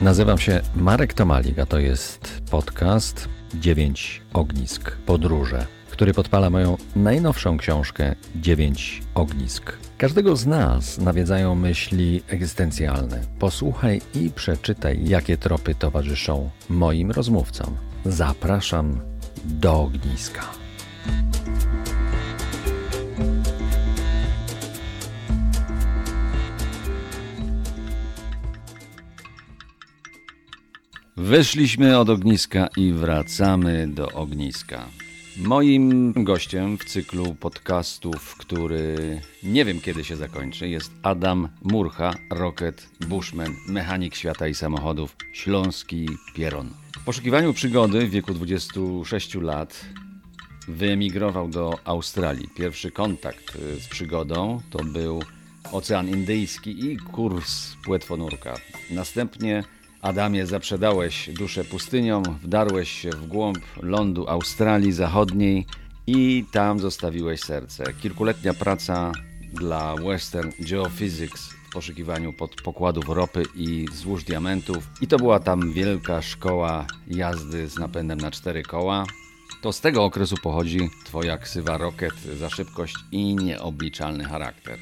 Nazywam się Marek Tomalik, a to jest podcast 9 Ognisk Podróże, który podpala moją najnowszą książkę 9 Ognisk. Każdego z nas nawiedzają myśli egzystencjalne. Posłuchaj i przeczytaj, jakie tropy towarzyszą moim rozmówcom. Zapraszam do ogniska. Wyszliśmy od ogniska i wracamy do ogniska. Moim gościem w cyklu podcastów, który nie wiem kiedy się zakończy, jest Adam Murcha, rocket, bushman, mechanik świata i samochodów, śląski Pieron. W poszukiwaniu przygody w wieku 26 lat wyemigrował do Australii. Pierwszy kontakt y, z przygodą to był Ocean Indyjski i kurs płetwonurka. Następnie Adamie, zaprzedałeś duszę pustynią, wdarłeś się w głąb lądu Australii Zachodniej i tam zostawiłeś serce. Kilkuletnia praca dla Western Geophysics w poszukiwaniu pod pokładów ropy i złóż diamentów. I to była tam wielka szkoła jazdy z napędem na cztery koła. To z tego okresu pochodzi twoja ksywa Rocket za szybkość i nieobliczalny charakter.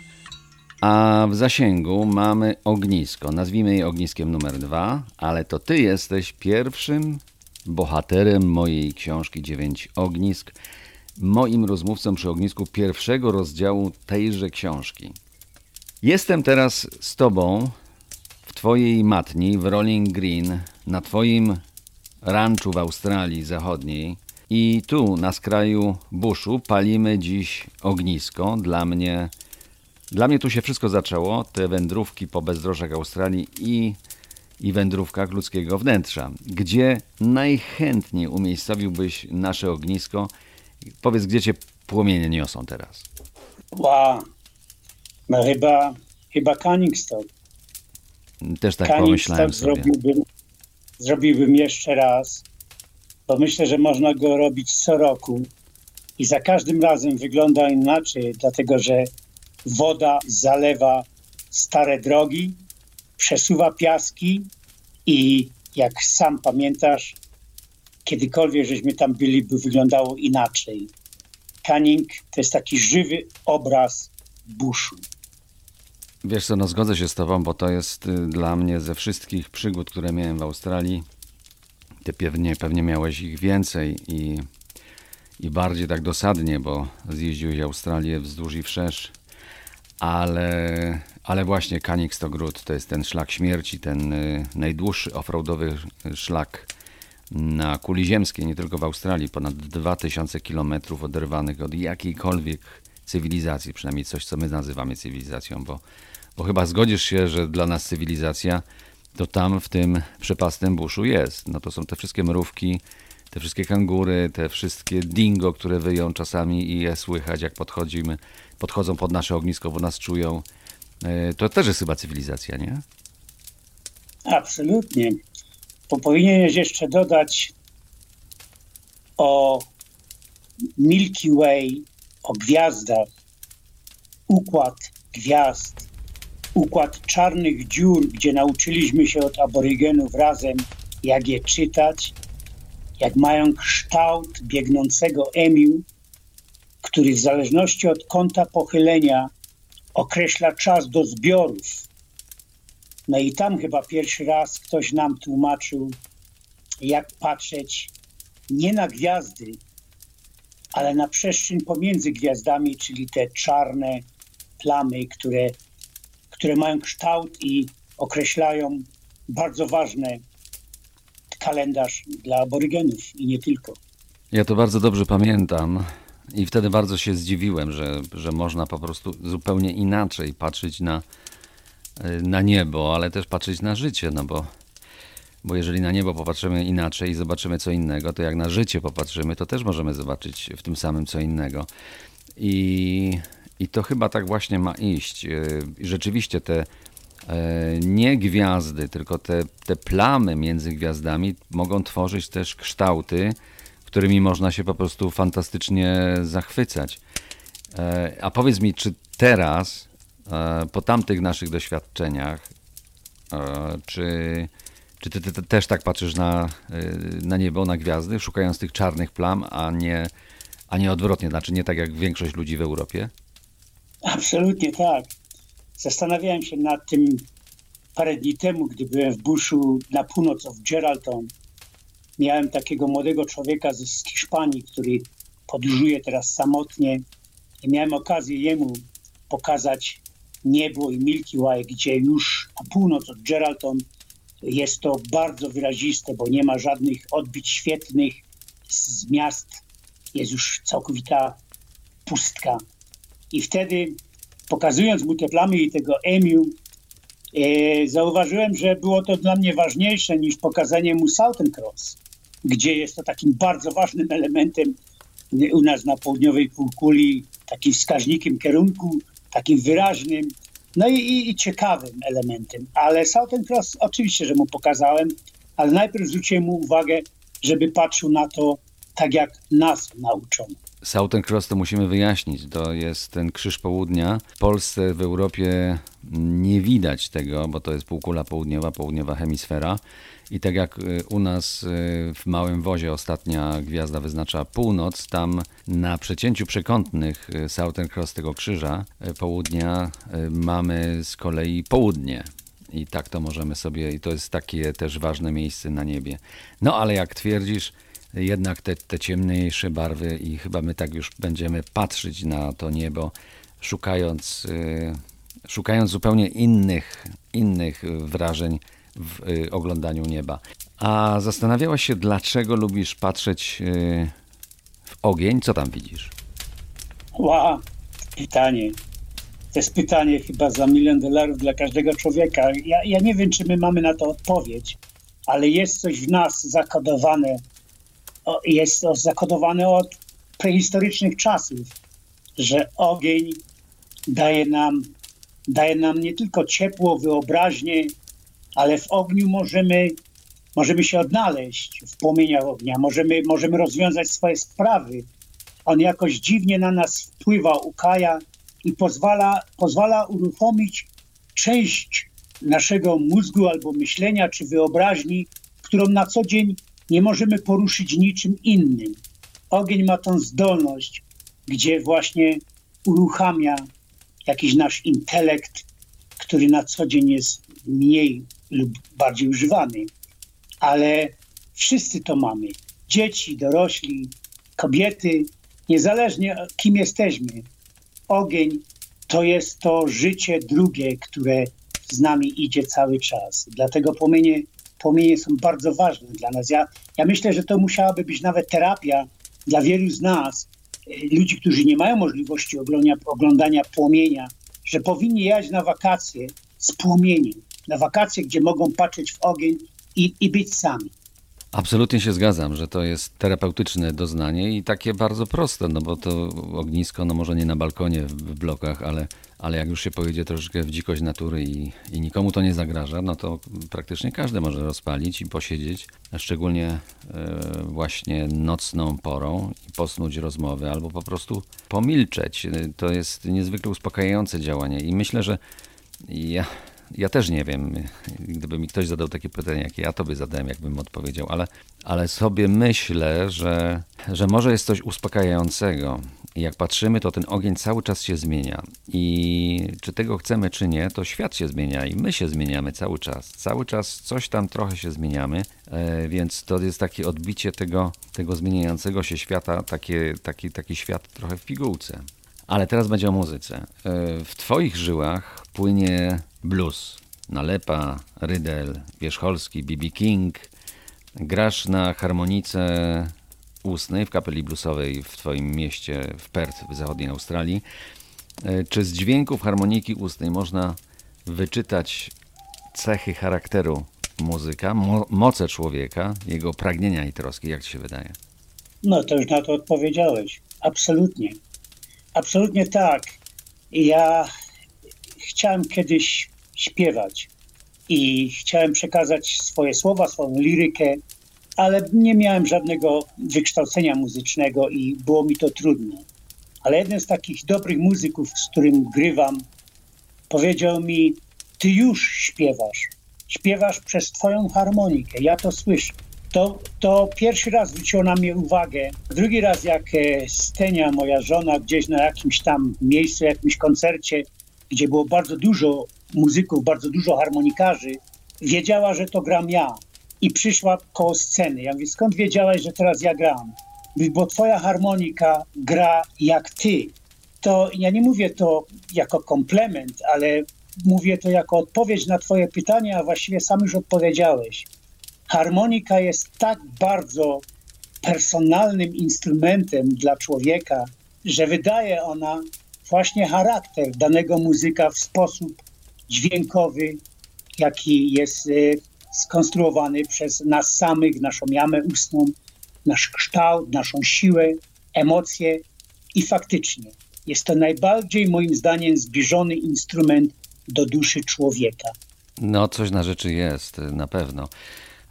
A w zasięgu mamy ognisko. Nazwijmy je ogniskiem numer dwa, ale to ty jesteś pierwszym bohaterem mojej książki Dziewięć ognisk, moim rozmówcą przy ognisku pierwszego rozdziału tejże książki. Jestem teraz z tobą w twojej matni w Rolling Green, na twoim ranczu w Australii Zachodniej. I tu, na skraju buszu, palimy dziś ognisko. Dla mnie dla mnie tu się wszystko zaczęło, te wędrówki po bezdrożach Australii i, i wędrówkach ludzkiego wnętrza. Gdzie najchętniej umiejscowiłbyś nasze ognisko? Powiedz, gdzie cię płomienie niosą teraz? Wow. No chyba, chyba Canningstone. Też tak pomyślałem sobie. Zrobiłbym, zrobiłbym jeszcze raz, bo myślę, że można go robić co roku i za każdym razem wygląda inaczej, dlatego że woda zalewa stare drogi, przesuwa piaski i jak sam pamiętasz, kiedykolwiek żeśmy tam byli, by wyglądało inaczej. Canning to jest taki żywy obraz buszu. Wiesz co, no zgodzę się z tobą, bo to jest y, dla mnie ze wszystkich przygód, które miałem w Australii, ty pewnie, pewnie miałeś ich więcej i, i bardziej tak dosadnie, bo zjeździłeś Australię wzdłuż i wszerz ale, ale właśnie Canik-Stogród to jest ten szlak śmierci, ten y, najdłuższy offroadowy szlak na kuli ziemskiej, nie tylko w Australii, ponad 2000 km oderwanych od jakiejkolwiek cywilizacji, przynajmniej coś, co my nazywamy cywilizacją, bo, bo chyba zgodzisz się, że dla nas cywilizacja to tam w tym przepastym buszu jest. No to są te wszystkie mrówki, te wszystkie kangury, te wszystkie dingo, które wyją czasami i je słychać, jak podchodzimy, podchodzą pod nasze ognisko, bo nas czują. E, to też jest chyba cywilizacja, nie? Absolutnie. Bo powinieneś jeszcze dodać o Milky Way, o gwiazdach, układ gwiazd, układ czarnych dziur, gdzie nauczyliśmy się od aborygenów razem, jak je czytać, jak mają kształt biegnącego emiu, który w zależności od kąta pochylenia określa czas do zbiorów. No i tam chyba pierwszy raz ktoś nam tłumaczył, jak patrzeć nie na gwiazdy, ale na przestrzeń pomiędzy gwiazdami, czyli te czarne plamy, które, które mają kształt i określają bardzo ważne kalendarz dla aborygenów i nie tylko. Ja to bardzo dobrze pamiętam. I wtedy bardzo się zdziwiłem, że, że można po prostu zupełnie inaczej patrzeć na, na niebo, ale też patrzeć na życie, no bo, bo jeżeli na niebo popatrzymy inaczej i zobaczymy co innego, to jak na życie popatrzymy, to też możemy zobaczyć w tym samym co innego. I, i to chyba tak właśnie ma iść. I rzeczywiście te nie gwiazdy, tylko te, te plamy między gwiazdami mogą tworzyć też kształty, którymi można się po prostu fantastycznie zachwycać. E, a powiedz mi, czy teraz, e, po tamtych naszych doświadczeniach, Czy, czy ty, ty, ty też tak patrzysz na, na niebo, na gwiazdy, szukając tych czarnych plam, a nie, a nie odwrotnie, znaczy nie tak jak większość ludzi w Europie? Absolutnie tak. Zastanawiałem się nad tym parę dni temu, gdy byłem w buszu na północ od Geraldton. Miałem takiego młodego człowieka z, Hiszpanii, który podróżuje teraz samotnie i miałem okazję jemu pokazać niebo i Milky Way, gdzie już na północ od Geraldton jest to bardzo wyraziste, bo nie ma żadnych odbić świetnych z miast. Jest już całkowita pustka. I wtedy, pokazując mu te plamy i tego emiu, e, zauważyłem, że było to dla mnie ważniejsze niż pokazanie mu Southern Cross, gdzie jest to takim bardzo ważnym elementem u nas na południowej półkuli, takim wskaźnikiem kierunku, takim wyraźnym, no i, i, i ciekawym elementem. Ale Southern Cross oczywiście, że mu pokazałem, ale najpierw zwróciłem mu uwagę, żeby patrzył na to tak, jak nas nauczono. Southern Cross to musimy wyjaśnić. To jest ten krzyż południa. W Polsce, w Europie nie widać tego, bo to jest półkula południowa, południowa hemisfera. I tak jak y, u nas y, w Małym Wozie ostatnia gwiazda wyznacza północ, tam na przecięciu przekątnych y, Southern Cross tego krzyża południa mamy z kolei południe. I tak to możemy sobie, i to jest takie też ważne miejsce na niebie. No ale jak twierdzisz, jednak te, te ciemniejsze barwy i chyba my tak już będziemy patrzeć na to niebo, szukając, szukając zupełnie innych, innych wrażeń w y, oglądaniu nieba. A zastanawiałaś się, dlaczego lubisz patrzeć y, w ogień? Co tam widzisz? Wow, pytanie. To jest pytanie chyba za milion dolarów dla każdego człowieka. Ja, ja nie wiem, czy my mamy na to odpowiedź, ale jest coś w nas zakodowane. Jest to zakodowane od prehistorycznych czasów, że ogień daje nam, daje nam nie tylko ciepło, wyobraźnię, ale w ogniu możemy, możemy się odnaleźć, w płomieniach ognia, możemy, możemy rozwiązać swoje sprawy. On jakoś dziwnie na nas wpływa, ukaja i pozwala, pozwala uruchomić część naszego mózgu albo myślenia czy wyobraźni, którą na co dzień nie możemy poruszyć niczym innym. Ogień ma tą zdolność, gdzie właśnie uruchamia jakiś nasz intelekt, który na co dzień jest mniej lub bardziej używany. Ale wszyscy to mamy. Dzieci, dorośli, kobiety, niezależnie kim jesteśmy. Ogień to jest to życie drugie, które z nami idzie cały czas. Dlatego płomienie, płomienie są bardzo ważne dla nas. Ja, ja myślę, że to musiałaby być nawet terapia dla wielu z nas, e, ludzi, którzy nie mają możliwości oglądania, oglądania płomienia, że powinni jechać na wakacje z płomieniem na wakacje, gdzie mogą patrzeć w ogień i, i być sami. Absolutnie się zgadzam, że to jest terapeutyczne doznanie i takie bardzo proste, no bo to ognisko, no może nie na balkonie w blokach, ale, ale jak już się pojedzie troszeczkę w dzikość natury i, i nikomu to nie zagraża, no to praktycznie każdy może rozpalić i posiedzieć, szczególnie e, właśnie nocną porą i posnuć rozmowy albo po prostu pomilczeć. To jest niezwykle uspokajające działanie i myślę, że ja ja też nie wiem, gdyby mi ktoś zadał takie pytanie, jakie ja tobie zadałem, jakbym odpowiedział, ale, ale sobie myślę, że, że może jest coś uspokajającego. I jak patrzymy, to ten ogień cały czas się zmienia. I czy tego chcemy, czy nie, to świat się zmienia i my się zmieniamy cały czas. Cały czas coś tam trochę się zmieniamy, e, więc to jest takie odbicie tego, tego zmieniającego się świata, takie, taki, taki świat trochę w pigułce. Ale teraz będzie o muzyce. E, w Twoich żyłach płynie blues. Nalepa, Rydel, Wierzcholski, B.B. King. Grasz na harmonice ustnej w kapeli bluesowej w Twoim mieście w Perth w zachodniej Australii. E, czy z dźwięków harmoniki ustnej można wyczytać cechy charakteru muzyka, mo moce człowieka, jego pragnienia i troski? Jak Ci się wydaje? No to już na to odpowiedziałeś. Absolutnie. Absolutnie tak. Ja chciałem kiedyś śpiewać i chciałem przekazać swoje słowa, swoją lirykę, ale nie miałem żadnego wykształcenia muzycznego i było mi to trudne. Ale jeden z takich dobrych muzyków, z którym grywam, powiedział mi: Ty już śpiewasz. śpiewasz przez twoją harmonikę. Ja to słyszę. To, to pierwszy raz zwróciło na mnie uwagę. Drugi raz, jak e, Stenia, moja żona, gdzieś na jakimś tam miejscu, jakimś koncercie, gdzie było bardzo dużo muzyków, bardzo dużo harmonikarzy, wiedziała, że to gram ja. I przyszła koło sceny. Ja mówię, skąd wiedziałaś, że teraz ja gram? Bo twoja harmonika gra jak ty. To ja nie mówię to jako komplement, ale mówię to jako odpowiedź na twoje pytanie, a właściwie sam już odpowiedziałeś. Harmonika jest tak bardzo personalnym instrumentem dla człowieka, że wydaje ona właśnie charakter danego muzyka w sposób dźwiękowy, jaki jest y, skonstruowany przez nas samych, naszą jamę ustną, nasz kształt, naszą siłę, emocje i faktycznie jest to najbardziej moim zdaniem zbliżony instrument do duszy człowieka. No, coś na rzeczy jest, na pewno.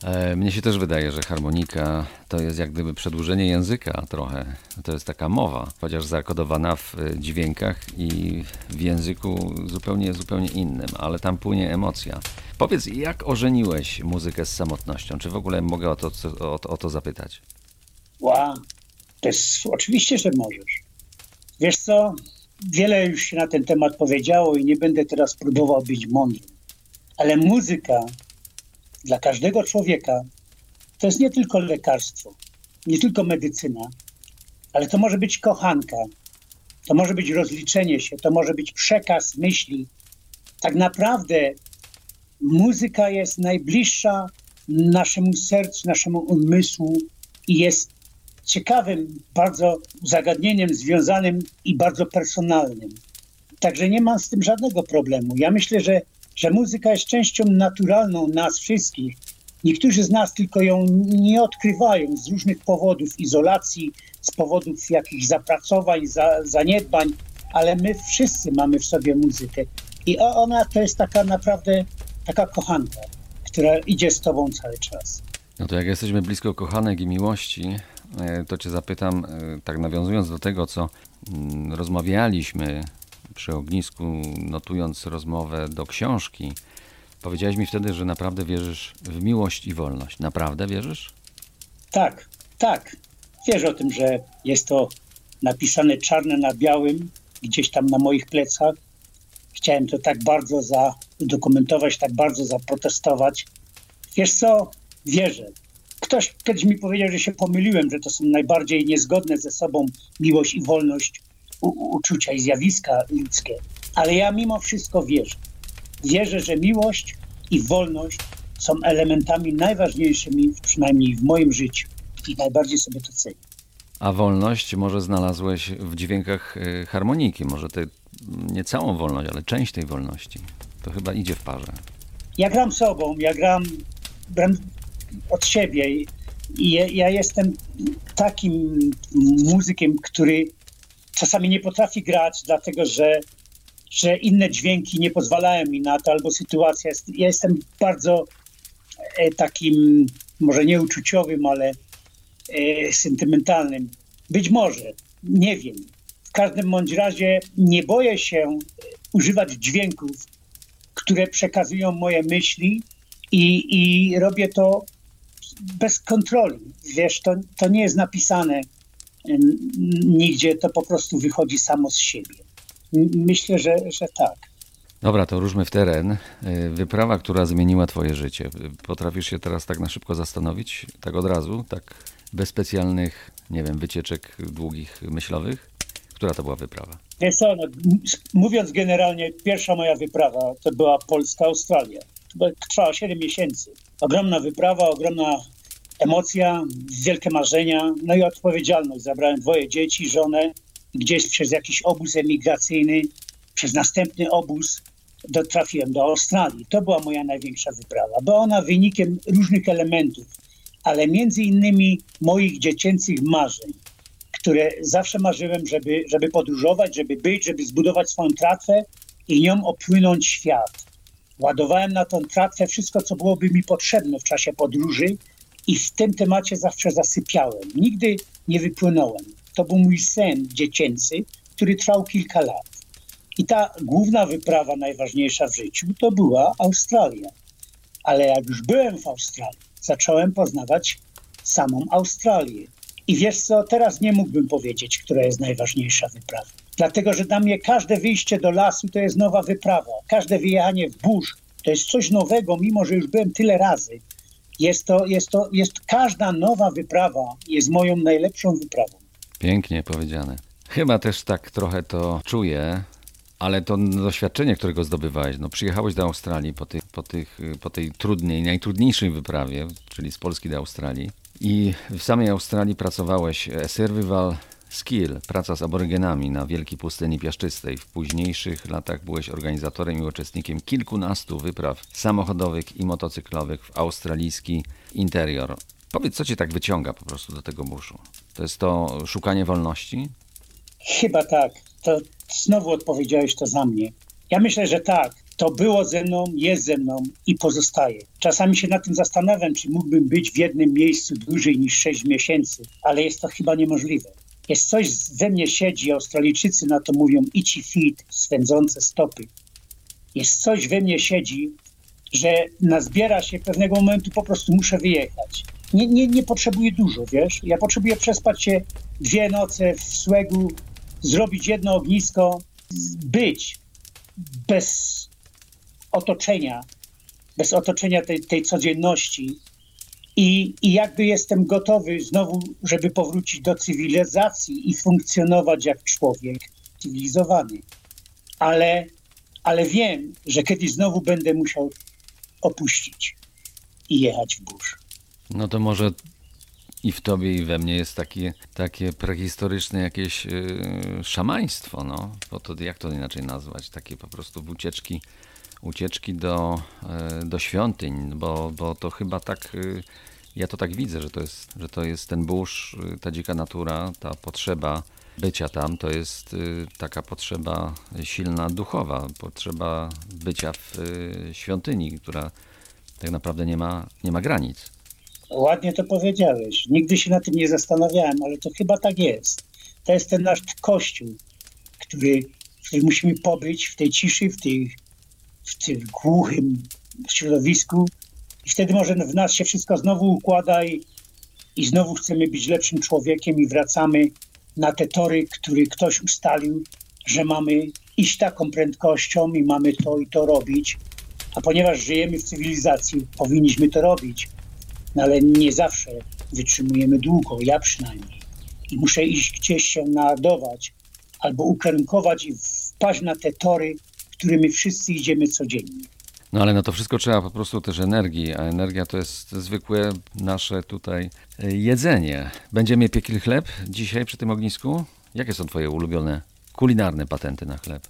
E, mnie się też wydaje, że harmonika to jest jak gdyby przedłużenie języka trochę. To jest taka mowa, chociaż zakodowana w e, dźwiękach i w języku zupełnie, zupełnie innym, ale tam płynie emocja. Powiedz, jak ożeniłeś muzykę z samotnością? Czy w ogóle mogę o to, o, o to zapytać? Wow, to jest oczywiście, że możesz. Wiesz co, wiele już na ten temat powiedziało i nie będę teraz próbował być mądry, ale muzyka dla każdego człowieka to jest nie tylko lekarstwo, nie tylko medycyna, ale to może być kochanka, to może być rozliczenie się, to może być przekaz myśli. Tak naprawdę muzyka jest najbliższa naszemu sercu, naszemu umysłu i jest ciekawym bardzo zagadnieniem związanym i bardzo personalnym. Także nie mam z tym żadnego problemu. Ja myślę, że że muzyka jest częścią naturalną nas wszystkich. Niektórzy z nas tylko ją nie odkrywają z różnych powodów izolacji, z powodów jakichś zapracowań, za, zaniedbań, ale my wszyscy mamy w sobie muzykę. I ona to jest taka naprawdę taka kochanka, która idzie z tobą cały czas. No to jak jesteśmy blisko kochanek i miłości, e, to cię zapytam, e, tak nawiązując do tego, co mm, rozmawialiśmy przy ognisku, notując rozmowę do książki, powiedziałeś mi wtedy, że naprawdę wierzysz w miłość i wolność. Naprawdę wierzysz? Tak, tak. Wierzę o tym, że jest to napisane czarne na białym, gdzieś tam na moich plecach. Chciałem to tak bardzo zadokumentować, tak bardzo zaprotestować. Wiesz co? Wierzę. Ktoś kiedyś mi powiedział, że się pomyliłem, że to są najbardziej niezgodne ze sobą miłość i wolność uczucia i zjawiska ludzkie. Ale ja mimo wszystko wierzę. Wierzę, że miłość i wolność są elementami najważniejszymi, przynajmniej w moim życiu. I najbardziej sobie to cenię. A wolność może znalazłeś w dźwiękach y, harmoniki. Może ty nie całą wolność, ale część tej wolności. To chyba idzie w parze. Ja gram sobą, ja gram, gram od siebie. I ja, ja jestem takim muzykiem, który czasami nie potrafi grać, dlatego że, że inne dźwięki nie pozwalają mi na to, albo sytuacja jest. Ja jestem bardzo e, takim, może nie uczuciowym, ale e, sentymentalnym. Być może, nie wiem. W każdym bądź razie nie boję się używać dźwięków, które przekazują moje myśli i, i robię to bez kontroli. Wiesz, to, to nie jest napisane nigdzie to po prostu wychodzi samo z siebie. Myślę, że, że tak. Dobra, to ruszmy w teren. Y, wyprawa, która zmieniła Twoje życie. Potrafisz się teraz tak na szybko zastanowić, tak od razu, tak bez specjalnych, nie wiem, wycieczek długich, myślowych? Która to była wyprawa? Wiesz co, no, mówiąc generalnie, pierwsza moja wyprawa to była Polska-Australia. Trwała 7 miesięcy. Ogromna wyprawa, ogromna emocja, wielkie marzenia, no i odpowiedzialność. Zabrałem dwoje dzieci, żonę, gdzieś przez jakiś obóz emigracyjny, przez następny obóz do, trafiłem do Australii. To była moja największa wyprawa. Była ona wynikiem różnych elementów, ale między innymi moich dziecięcych marzeń, które zawsze marzyłem, żeby, żeby podróżować, żeby być, żeby zbudować swoją tratwę i nią opłynąć świat. Ładowałem na tą tratwę wszystko, co byłoby mi potrzebne w czasie podróży i w tym temacie zawsze zasypiałem. Nigdy nie wypłynąłem. To był mój sen dziecięcy, który trwał kilka lat. I ta główna wyprawa, najważniejsza w życiu, to była Australia. Ale jak już byłem w Australii, zacząłem poznawać samą Australię. I wiesz co, teraz nie mógłbym powiedzieć, która jest najważniejsza wyprawa. Dlatego, że dla mnie każde wyjście do lasu to jest nowa wyprawa. Każde wyjechanie w burz to jest coś nowego, mimo że już byłem tyle razy. Jest to, jest to, jest każda nowa wyprawa jest moją najlepszą wyprawą. Pięknie powiedziane. Chyba też tak trochę to czuję, ale to doświadczenie, którego zdobywałeś, no przyjechałeś do Australii po, tych, po, tych, po tej trudnej, najtrudniejszej wyprawie, czyli z Polski do Australii i w samej Australii pracowałeś e, survival skill, praca z aborygenami na wielkiej pustyni piaszczystej. W późniejszych latach byłeś organizatorem i uczestnikiem kilkunastu wypraw samochodowych i motocyklowych w australijski interior. Powiedz, co cię tak wyciąga po prostu do tego buszu? To jest to szukanie wolności? Chyba tak. To znowu odpowiedziałeś to za mnie. Ja myślę, że tak. To było ze mną, jest ze mną i pozostaje. Czasami się nad tym zastanawiam, czy mógłbym być w jednym miejscu dłużej niż 6 miesięcy, ale jest to chyba niemożliwe. Jest coś we mnie siedzi, Australijczycy na to mówią itchy feet, swędzące stopy. Jest coś we mnie siedzi, że nazbiera się pewnego momentu, po prostu muszę wyjechać. Nie, nie, nie potrzebuję dużo, wiesz? Ja potrzebuję przespać się dwie noce w słegu, zrobić jedno ognisko, być bez otoczenia, bez otoczenia tej, tej codzienności. I, I jakby jestem gotowy znowu, żeby powrócić do cywilizacji i funkcjonować jak człowiek cywilizowany. Ale, ale wiem, że kiedyś znowu będę musiał opuścić i jechać w burz. No to może i w tobie, i we mnie jest takie, takie prehistoryczne jakieś yy, szamaństwo, no. Bo to jak to inaczej nazwać? Takie po prostu ucieczki, ucieczki do, yy, do świątyń, bo, bo to chyba tak. Yy, ja to tak widzę, że to jest, że to jest ten burz, y, ta dzika natura, ta potrzeba bycia tam, to jest y, taka potrzeba silna duchowa, potrzeba bycia w y, świątyni, która tak naprawdę nie ma, nie ma granic. Ładnie to powiedziałeś. Nigdy się na tym nie zastanawiałem, ale to chyba tak jest. To jest ten nasz kościół, który, w którym musimy pobyć w tej ciszy, w, tej, w tym głuchym środowisku. I wtedy może w nas się wszystko znowu układa i, i znowu chcemy być lepszym człowiekiem i wracamy na te tory, które ktoś ustalił, że mamy iść taką prędkością i mamy to i to robić. A ponieważ żyjemy w cywilizacji, powinniśmy to robić no ale nie zawsze wytrzymujemy długo, ja przynajmniej. I muszę iść gdzieś się naładować albo ukierunkować i wpaść na te tory, którymi wszyscy idziemy codziennie. No ale na to wszystko trzeba po prostu też energii, a energia to jest zwykłe nasze tutaj e, jedzenie. Będziemy piekli chleb dzisiaj przy tym ognisku? Jakie są twoje ulubione kulinarne patenty na chleb?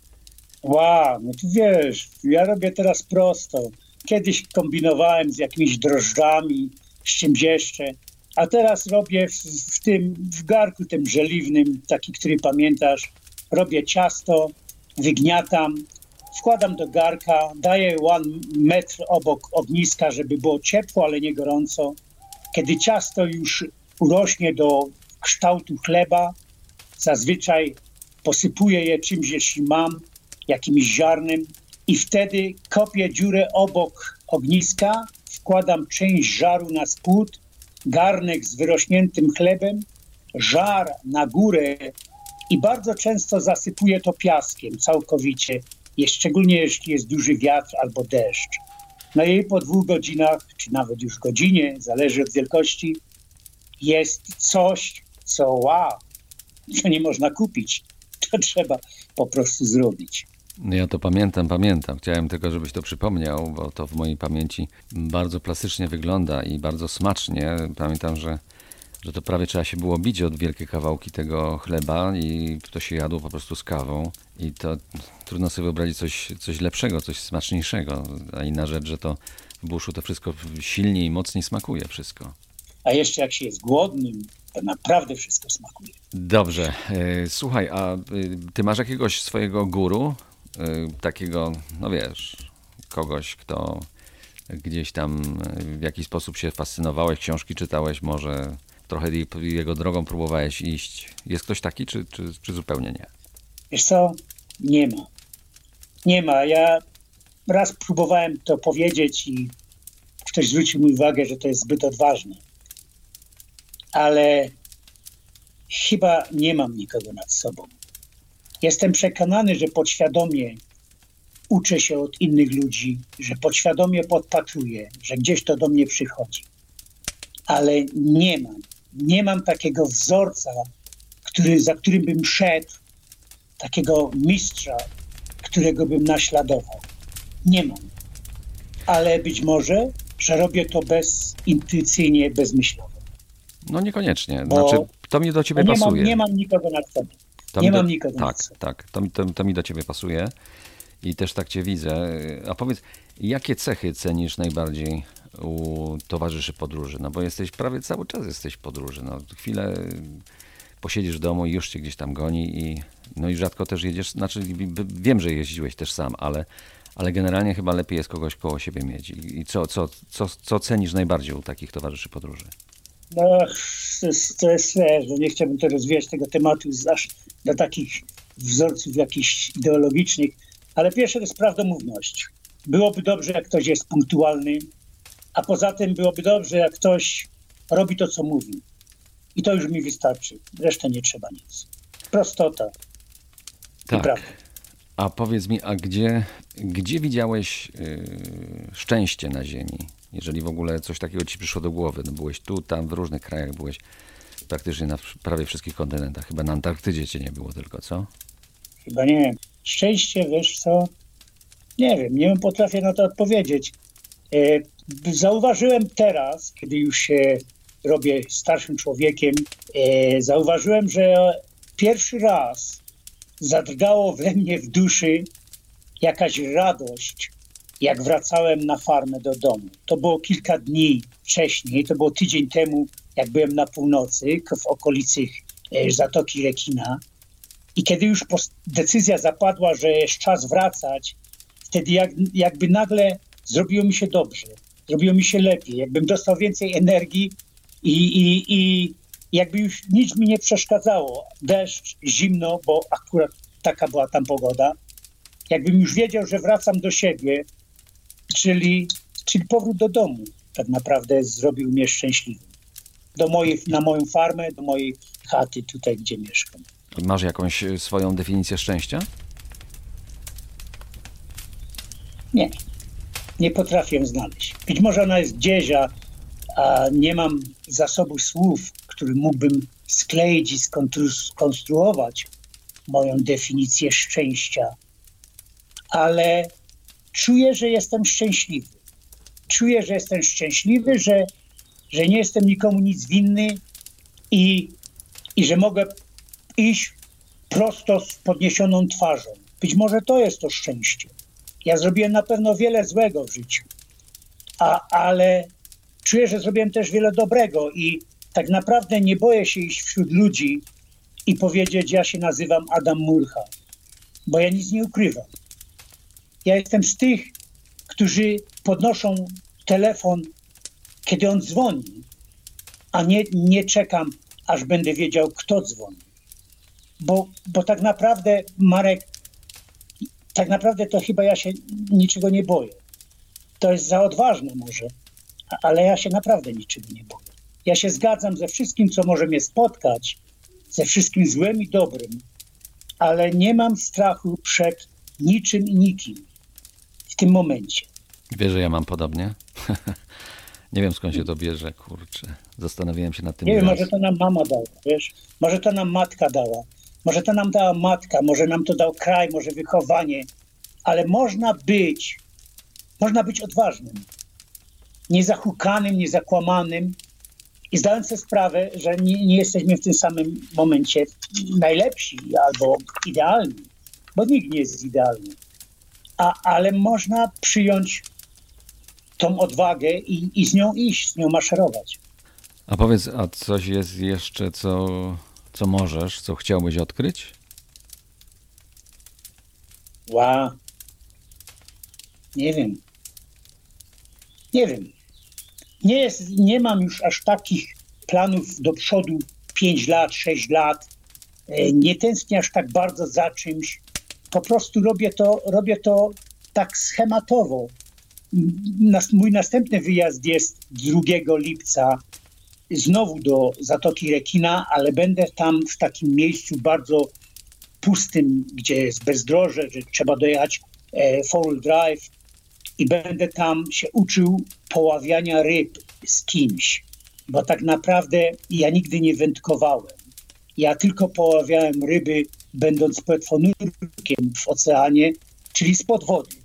Wow, no tu wiesz, ja robię teraz prosto. Kiedyś kombinowałem z jakimiś drożdżami, z czymś jeszcze. A teraz robię w, w, tym, w garku tym żeliwnym, taki, który pamiętasz, robię ciasto, wygniatam, wkładam do garka, daję one metr obok ogniska, żeby było ciepło, ale nie gorąco. Kiedy ciasto już urośnie do kształtu chleba, zazwyczaj posypuję je czymś, jeśli mam, jakimś ziarnem i wtedy kopię dziurę obok ogniska wkładam część żaru na spód, garnek z wyrośniętym chlebem, żar na górę i bardzo często zasypuję to piaskiem całkowicie, szczególnie jeśli jest duży wiatr albo deszcz. No i po dwóch godzinach, czy nawet już godzinie, zależy od wielkości, jest coś, co wow, to nie można kupić. To trzeba po prostu zrobić. No ja to pamiętam, pamiętam. Chciałem tylko, żebyś to przypomniał, bo to w mojej pamięci bardzo plastycznie wygląda i bardzo smacznie. Pamiętam, że, że to prawie trzeba się było bić od wielkie kawałki tego chleba i to się jadło po prostu z kawą. I to trudno sobie wyobrazić coś, coś lepszego, coś smaczniejszego. A inna rzecz, że to w buszu to wszystko silniej i mocniej smakuje wszystko. A jeszcze jak się jest głodnym, to naprawdę wszystko smakuje. Dobrze. E, słuchaj, a y, ty masz jakiegoś swojego guru, Y, takiego, no wiesz, kogoś, kto gdzieś tam w jakiś sposób się fascynowałeś, książki czytałeś, może trochę jego drogą próbowałeś iść. Jest ktoś taki, czy, czy, czy zupełnie nie? Wiesz co? Nie ma. Nie ma. Ja raz próbowałem to powiedzieć i ktoś zwrócił mi uwagę, że to jest zbyt odważne. Ale chyba nie mam nikogo nad sobą. Jestem przekonany, że podświadomie uczę się od innych ludzi, że podświadomie podpatruję, że gdzieś to do mnie przychodzi. Ale nie mam, nie mam takiego wzorca, który, za którym bym szedł, takiego mistrza, którego bym naśladował. Nie mam. Ale być może, że robię to bezintuicyjnie, bezmyślowo. No niekoniecznie. Bo- Znaczy, to mi do ciebie nie, mam, pasuje. nie mam nikogo nad sobą. To nie do- mam nikogo nad Tak, sobą. tak. To, mi- to, to mi do ciebie pasuje i też tak cię widzę. A powiedz, jakie cechy cenisz najbardziej u towarzyszy podróży? No bo jesteś prawie cały czas jesteś w podróży. No, chwilę posiedzisz w domu i już cię gdzieś tam goni i no i rzadko też jedziesz, znaczy wiem, że jeździłeś też sam, ale, ale generalnie chyba lepiej jest kogoś koło siebie mieć. I, co, co, co, co cenisz najbardziej u takich towarzyszy podróży? No, to jest, to jest wiesz, no nie chciałbym to rozwijać tego tematu aż do takich wzorców jakichś ideologicznych, ale pierwsze to jest prawdomówność. Byłoby dobrze, jak ktoś jest punktualny, a poza tym byłoby dobrze, jak ktoś robi to, co mówi. I to już mi wystarczy. Resztę nie trzeba nic. Prostota Tak. A powiedz mi, a gdzie, gdzie widziałeś yy, szczęście na Ziemi? Jeżeli w ogóle coś takiego ci przyszło do głowy. No byłeś tu, tam, w różnych krajach byłeś praktycznie na prawie wszystkich kontynentach. Chyba na Antarktydzie cię nie było tylko, co? Chyba nie wiem. Szczęście, wiesz co? Nie wiem, nie potrafię na to odpowiedzieć. E, Zauważyłem teraz, kiedy już się robię starszym człowiekiem, e, zauważyłem, że pierwszy raz zadrgało we mnie w duszy jakaś radość, jak wracałem na farmę do domu. To było kilka dni wcześniej, to było tydzień temu, jak byłem na północy, w okolicy e, Zatoki Rekina. I kiedy już decyzja zapadła, że jest czas wracać, wtedy jak, jakby nagle zrobiło mi się dobrze, zrobiło mi się lepiej, jakbym dostał więcej energii i, i, i jakby już nic mi nie przeszkadzało. Deszcz, zimno, bo akurat taka była tam pogoda. Jakbym już wiedział, że wracam do siebie, czyli, czyli powrót do domu tak naprawdę zrobił mnie szczęśliwym. Do mojej, na moją farmę, do mojej chaty tutaj, gdzie mieszkam. Masz jakąś y, swoją definicję szczęścia? Nie, nie potrafię znaleźć. Być może ona jest gdzieś, a, a nie mam zasobu słów, który mógłbym skleić i skonstruować moją definicję szczęścia. Ale czuję, że jestem szczęśliwy. Czuję, że jestem szczęśliwy, że, że nie jestem nikomu nic winny i, i że mogę iść prosto z podniesioną twarzą. Być może to jest to szczęście. Ja zrobiłem na pewno wiele złego w życiu, a, ale czuję, że zrobiłem też wiele dobrego i tak naprawdę nie boję się iść wśród ludzi i powiedzieć, ja się nazywam Adam Murcha, bo ja nic nie ukrywam. Ja jestem z tych, którzy podnoszą telefon, kiedy on dzwoni, a nie, nie czekam, aż będę wiedział, kto dzwoni. Bo, bo tak naprawdę, Marek, tak naprawdę to chyba ja się niczego nie boję. To jest za odważne może, ale ja się naprawdę niczego nie boję. Ja się zgadzam ze wszystkim, co może mnie spotkać, ze wszystkim złym i dobrym, ale nie mam strachu przed niczym i nikim w tym momencie. Wiesz, że ja mam podobnie? nie wiem skąd się to bierze, kurczę. Zastanawiałem się nad tym Nie wiem, może to nam mama dała, wiesz? Może to nam matka dała. Może to nam dała matka, może nam to dał kraj, może wychowanie. Ale można być, można być odważnym. Niezahukanym, niezakłamanym i zdając sobie sprawę, że nie, nie jesteśmy w tym samym momencie najlepsi albo idealni, bo nikt nie jest idealny. A, ale można przyjąć tą odwagę i, i z nią iść, z nią maszerować. A powiedz, a coś jest jeszcze, co, co możesz, co chciałbyś odkryć? Ła. Nie wiem. Nie wiem. Nie, jest, nie mam już aż takich planów do przodu 5 lat, 6 lat. E, Nie tęsknię aż tak bardzo za czymś. Po prostu robię to, robię to tak schematowo. Nas, mój następny wyjazd jest 2 lipca znowu do Zatoki Rekina, ale będę tam w takim miejscu bardzo pustym, gdzie jest bezdroże, że trzeba dojechać e, Four Drive i będę tam się uczył poławiania ryb z kimś, bo tak naprawdę ja nigdy nie wędkowałem. Ja tylko poławiałem ryby, będąc płetwonurkiem w oceanie, czyli spod wody.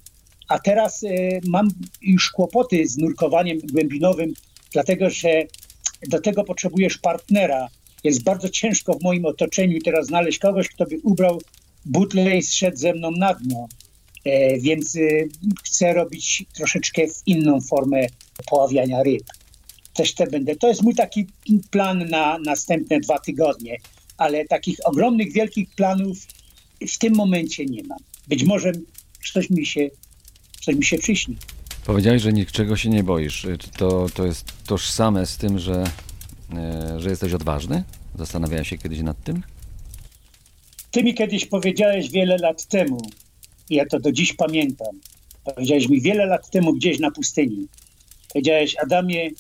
A teraz e, mam już kłopoty z nurkowaniem głębinowym, dlatego że do tego potrzebujesz partnera. Jest bardzo ciężko w moim otoczeniu teraz znaleźć kogoś, kto by ubrał butle i zszedł ze mną na dno. E, więc e, chcę robić troszeczkę w inną formę poławiania ryb. Też te będę. To jest mój taki plan na następne dwa tygodnie, ale takich ogromnych, wielkich planów w tym momencie nie mam. Być może coś mi się, coś mi się przyśni. Powiedziałeś, że niczego się nie boisz. Czy to, to jest tożsame z tym, że, e, że jesteś odważny? Zastanawiałeś się kiedyś nad tym? Ty mi kiedyś powiedziałeś wiele lat temu, ja to do dziś pamiętam. Powiedziałeś mi wiele lat temu gdzieś na pustyni. Powiedziałeś, Adamie,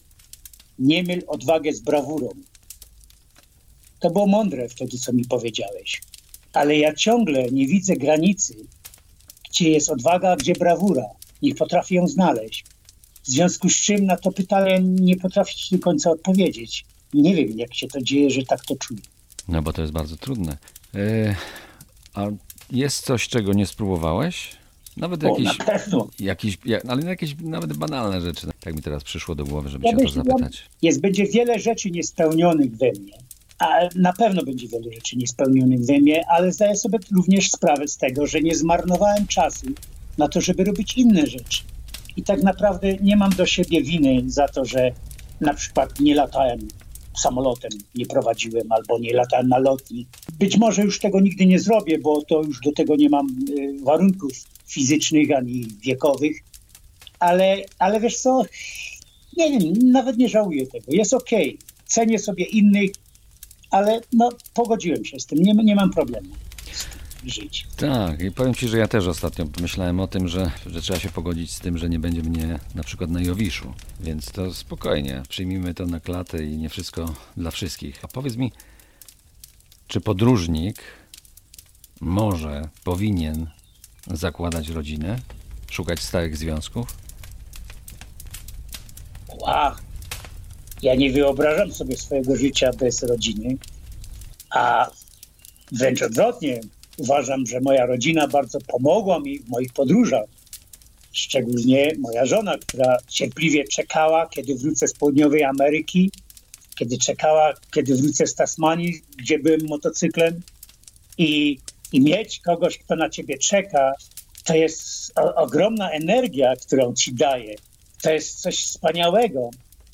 nie myl odwagę z brawurą. To było mądre wtedy, co mi powiedziałeś. Ale ja ciągle nie widzę granicy, gdzie jest odwaga, gdzie brawura. Nie potrafię ją znaleźć. W związku z czym na to pytanie nie potrafię ci do końca odpowiedzieć. Nie wiem, jak się to dzieje, że tak to czuję. No bo to jest bardzo trudne. E, a jest coś, czego nie spróbowałeś? Nawet O, jakieś, na pewno. jakieś, ja- ale jakieś nawet banalne rzeczy. Tak mi teraz przyszło do głowy, żeby Ja się o to zapytać. Jest, będzie wiele rzeczy niespełnionych we mnie. A na pewno będzie wiele rzeczy niespełnionych we mnie, ale zdaję sobie również sprawę z tego, że nie zmarnowałem czasu na to, żeby robić inne rzeczy. I tak naprawdę nie mam do siebie winy za to, że na przykład nie latałem samolotem, nie prowadziłem albo nie latałem na lotni. Być może już tego nigdy nie zrobię, bo to już do tego nie mam y, warunków fizycznych ani wiekowych. Ale, ale wiesz co, nie wiem, nawet nie żałuję tego. Jest okej. Cenię sobie innych, ale no, pogodziłem się z tym. Nie, nie mam problemu żyć. Tak, i powiem Ci, że ja też ostatnio pomyślałem o tym, że, że trzeba się pogodzić z tym, że nie będzie mnie na przykład na Jowiszu. Więc to spokojnie, przyjmijmy to na klatę i nie wszystko dla wszystkich. A powiedz mi, czy podróżnik może, powinien zakładać rodzinę, szukać stałych związków? Wow. Ja nie wyobrażam sobie swojego życia bez rodziny, a wręcz odwrotnie. Uważam, że moja rodzina bardzo pomogła mi w moich podróżach. Szczególnie moja żona, która cierpliwie czekała, kiedy wrócę z południowej Ameryki, kiedy czekała, kiedy wrócę z Tasmanii, gdzie byłem motocyklem. I, i mieć kogoś, kto na ciebie czeka, to jest o, ogromna energia, którą ci daje. To jest coś wspaniałego.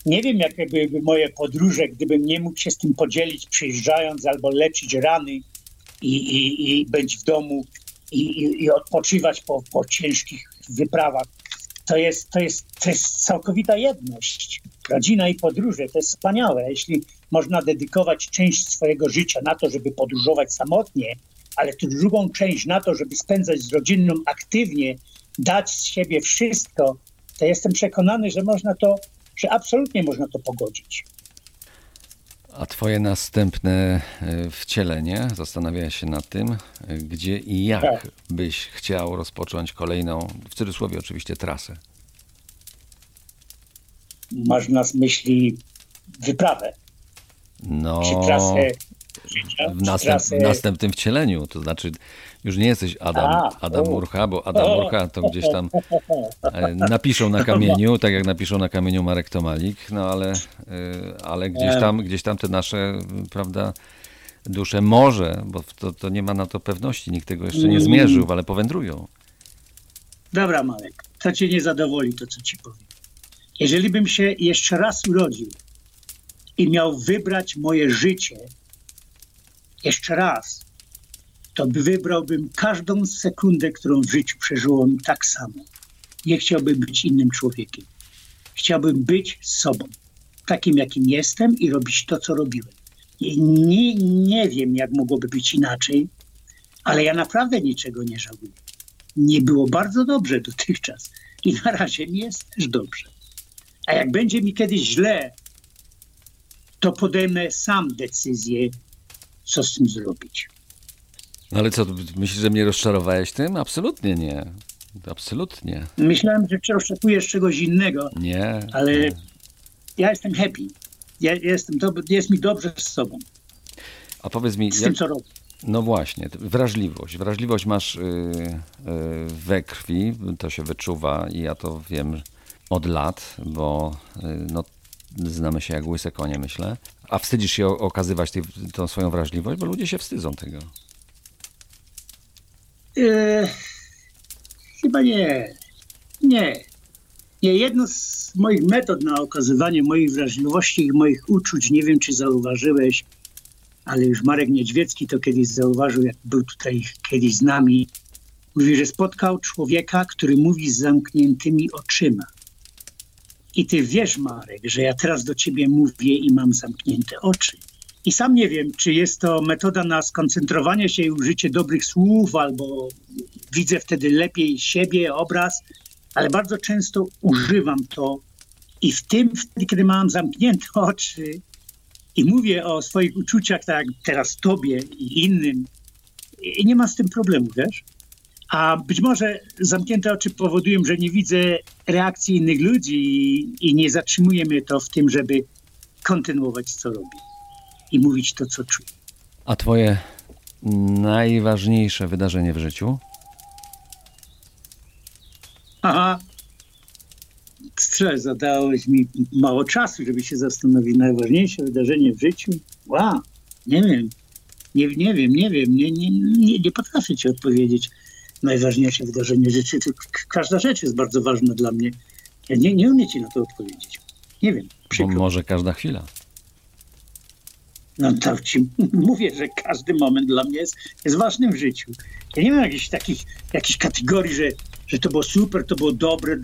Nie wiem, jakie byłyby moje podróże, gdybym nie mógł się z tym podzielić, przyjeżdżając albo leczyć rany i, i, i być w domu i, i, odpoczywać po, po ciężkich wyprawach. To jest, to, jest, to jest całkowita jedność. Rodzina i podróże to jest wspaniałe. Jeśli można dedykować część swojego życia na to, żeby podróżować samotnie, ale tu drugą część na to, żeby spędzać z rodziną aktywnie, dać z siebie wszystko, to jestem przekonany, że można to, że absolutnie można to pogodzić. A Twoje następne e, wcielenie, zastanawiałeś się nad tym, gdzie i jak Tak. byś chciał rozpocząć kolejną, w cudzysłowie oczywiście, trasę? Masz na myśli wyprawę, No, czy trasę w, następ, w następnym wcieleniu, to znaczy już nie jesteś Adam, A, Adam o. Murcha, bo Adam Murcha to gdzieś tam e, napiszą na kamieniu, tak jak napiszą na kamieniu Marek Tomalik, no ale, e, ale gdzieś tam, gdzieś tam te nasze, prawda, dusze może, bo to, to nie ma na to pewności, nikt tego jeszcze nie zmierzył, ale powędrują. Dobra, Marek, to cię nie zadowoli, to co ci powiem. Jeżeli bym się jeszcze raz urodził i miał wybrać moje życie jeszcze raz, to by wybrałbym każdą sekundę, którą w życiu przeżyłem tak samo. Nie chciałbym być innym człowiekiem. Chciałbym być sobą, takim jakim jestem i robić to, co robiłem. Nie, nie wiem, jak mogłoby być inaczej, ale ja naprawdę niczego nie żałuję. nie było bardzo dobrze dotychczas. I na razie mi jest też dobrze. A jak będzie mi kiedyś źle, to podejmę sam decyzję, co z tym zrobić. No ale co, myślisz, że mnie rozczarowałeś tym? Absolutnie nie. Absolutnie. Myślałem, że oczekujesz czegoś innego, Nie. ale nie. ja jestem happy. Ja jestem jest mi dobrze z sobą, A powiedz mi, z jak, tym, co robię. no właśnie, wrażliwość. Wrażliwość masz yy, yy, we krwi, to się wyczuwa i ja to wiem od lat, bo yy, no, znamy się jak łyse konie, myślę. A wstydzisz się okazywać tej, tą swoją wrażliwość, bo ludzie się wstydzą tego. E, chyba nie. Nie. Nie, jedno z moich metod na okazywanie mojej wrażliwości i moich uczuć, nie wiem czy zauważyłeś, ale już Marek Niedźwiecki to kiedyś zauważył, jak był tutaj kiedyś z nami. Mówi, że spotkał człowieka, który mówi z zamkniętymi oczyma. I ty wiesz, Marek, że ja teraz do ciebie mówię i mam zamknięte oczy. I sam nie wiem, czy jest to metoda na skoncentrowanie się i użycie dobrych słów, albo widzę wtedy lepiej siebie, obraz, ale bardzo często używam to i w tym, wtedy, kiedy mam zamknięte oczy i mówię o swoich uczuciach, tak jak teraz tobie i innym, i nie mam z tym problemu, wiesz? A być może zamknięte oczy powodują, że nie widzę reakcji innych ludzi i, i nie zatrzymuje mnie to w tym, żeby kontynuować, co robię i mówić to, co czuję. A twoje najważniejsze wydarzenie w życiu? Aha. Stres, zadałeś mi mało czasu, żeby się zastanowić. Najważniejsze wydarzenie w życiu? Wow, nie wiem. Nie, nie wiem, nie wiem. Nie, nie, nie, nie potrafię ci odpowiedzieć. Najważniejsze wydarzenie k- każda rzecz jest bardzo ważna dla mnie. Ja nie, nie umiem ci na to odpowiedzieć. Nie wiem. Bo może każda chwila. No to ci mówię, że każdy moment dla mnie jest, jest ważny w życiu. Ja nie mam jakichś takich jakichś kategorii, że, że to było super, to było dobre.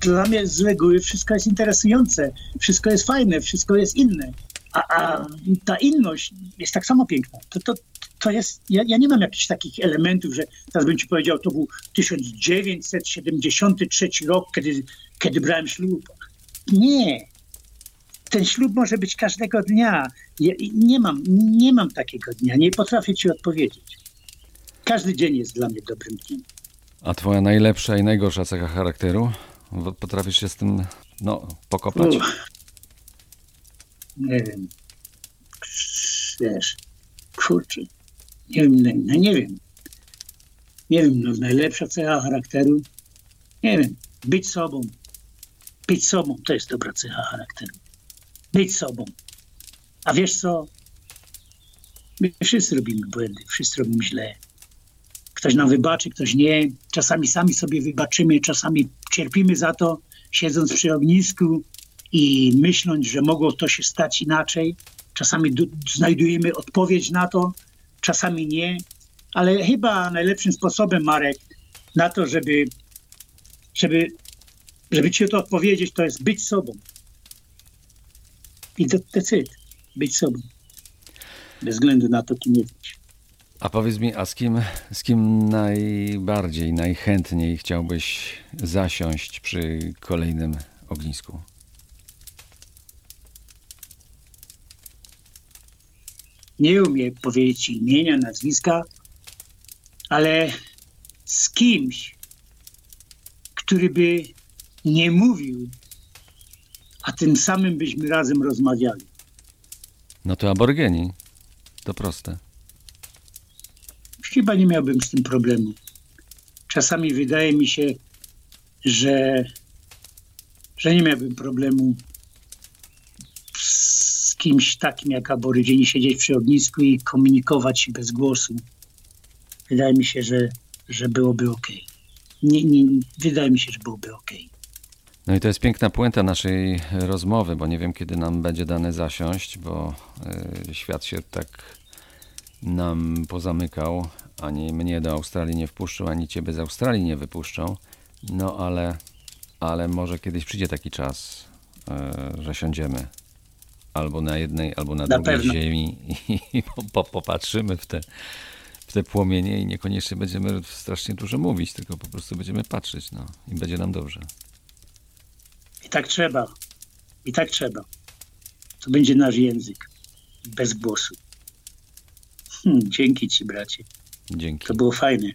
Dla mnie z reguły wszystko jest interesujące, wszystko jest fajne, wszystko jest inne. A, a ta inność jest tak samo piękna. To, to, to jest, ja, ja nie mam jakichś takich elementów, że teraz bym ci powiedział, to był 1973 rok, kiedy, kiedy brałem ślub. Nie, ten ślub może być każdego dnia. Ja, nie, mam, nie mam takiego dnia, nie potrafię ci odpowiedzieć. Każdy dzień jest dla mnie dobrym dniem. A twoja najlepsza i najgorsza cecha charakteru? Potrafisz się z tym, no, pokopać? Uff. Nie wiem. Wiesz, kurczę. Nie wiem, no, no nie wiem. Nie wiem, no, najlepsza cecha charakteru. Nie wiem, być sobą. Być sobą to jest dobra cecha charakteru. Być sobą. A wiesz co? My wszyscy robimy błędy, wszyscy robimy źle. Ktoś nam wybaczy, ktoś nie. Czasami sami sobie wybaczymy, czasami cierpimy za to, siedząc przy ognisku i myśląc, że mogło to się stać inaczej. Czasami du- znajdujemy odpowiedź na to, czasami nie. Ale chyba najlepszym sposobem, Marek, na to, żeby, żeby, żeby ci to odpowiedzieć, to jest być sobą. I to decyd. Być sobą. Bez względu na to, kim jesteś. A powiedz mi, a z kim, z kim najbardziej, najchętniej chciałbyś zasiąść przy kolejnym ognisku? Nie umiem powiedzieć imienia, nazwiska, ale z kimś, który by nie mówił, a tym samym byśmy razem rozmawiali. No to aborygeni. To proste. Chyba nie miałbym z tym problemu. Czasami wydaje mi się, że, że nie miałbym problemu kimś takim jak Aborygeni siedzieć przy ognisku i komunikować się bez głosu. Wydaje mi się, że, że byłoby ok. Nie, nie, wydaje mi się, że byłoby ok. No i to jest piękna puenta naszej rozmowy, bo nie wiem, kiedy nam będzie dane zasiąść, bo y, świat się tak nam pozamykał. Ani mnie do Australii nie wpuszczą, ani ciebie z Australii nie wypuszczą. No ale, ale może kiedyś przyjdzie taki czas, y, że siądziemy albo na jednej, albo na, Na drugiej pewno. ziemi i, po, po, popatrzymy w te, w te płomienie i niekoniecznie będziemy strasznie dużo mówić, tylko po prostu będziemy patrzeć, no i będzie nam dobrze. I tak trzeba. I tak trzeba. To będzie nasz język. Bez głosu. Hmm, dzięki ci, bracie. Dzięki. To było fajne.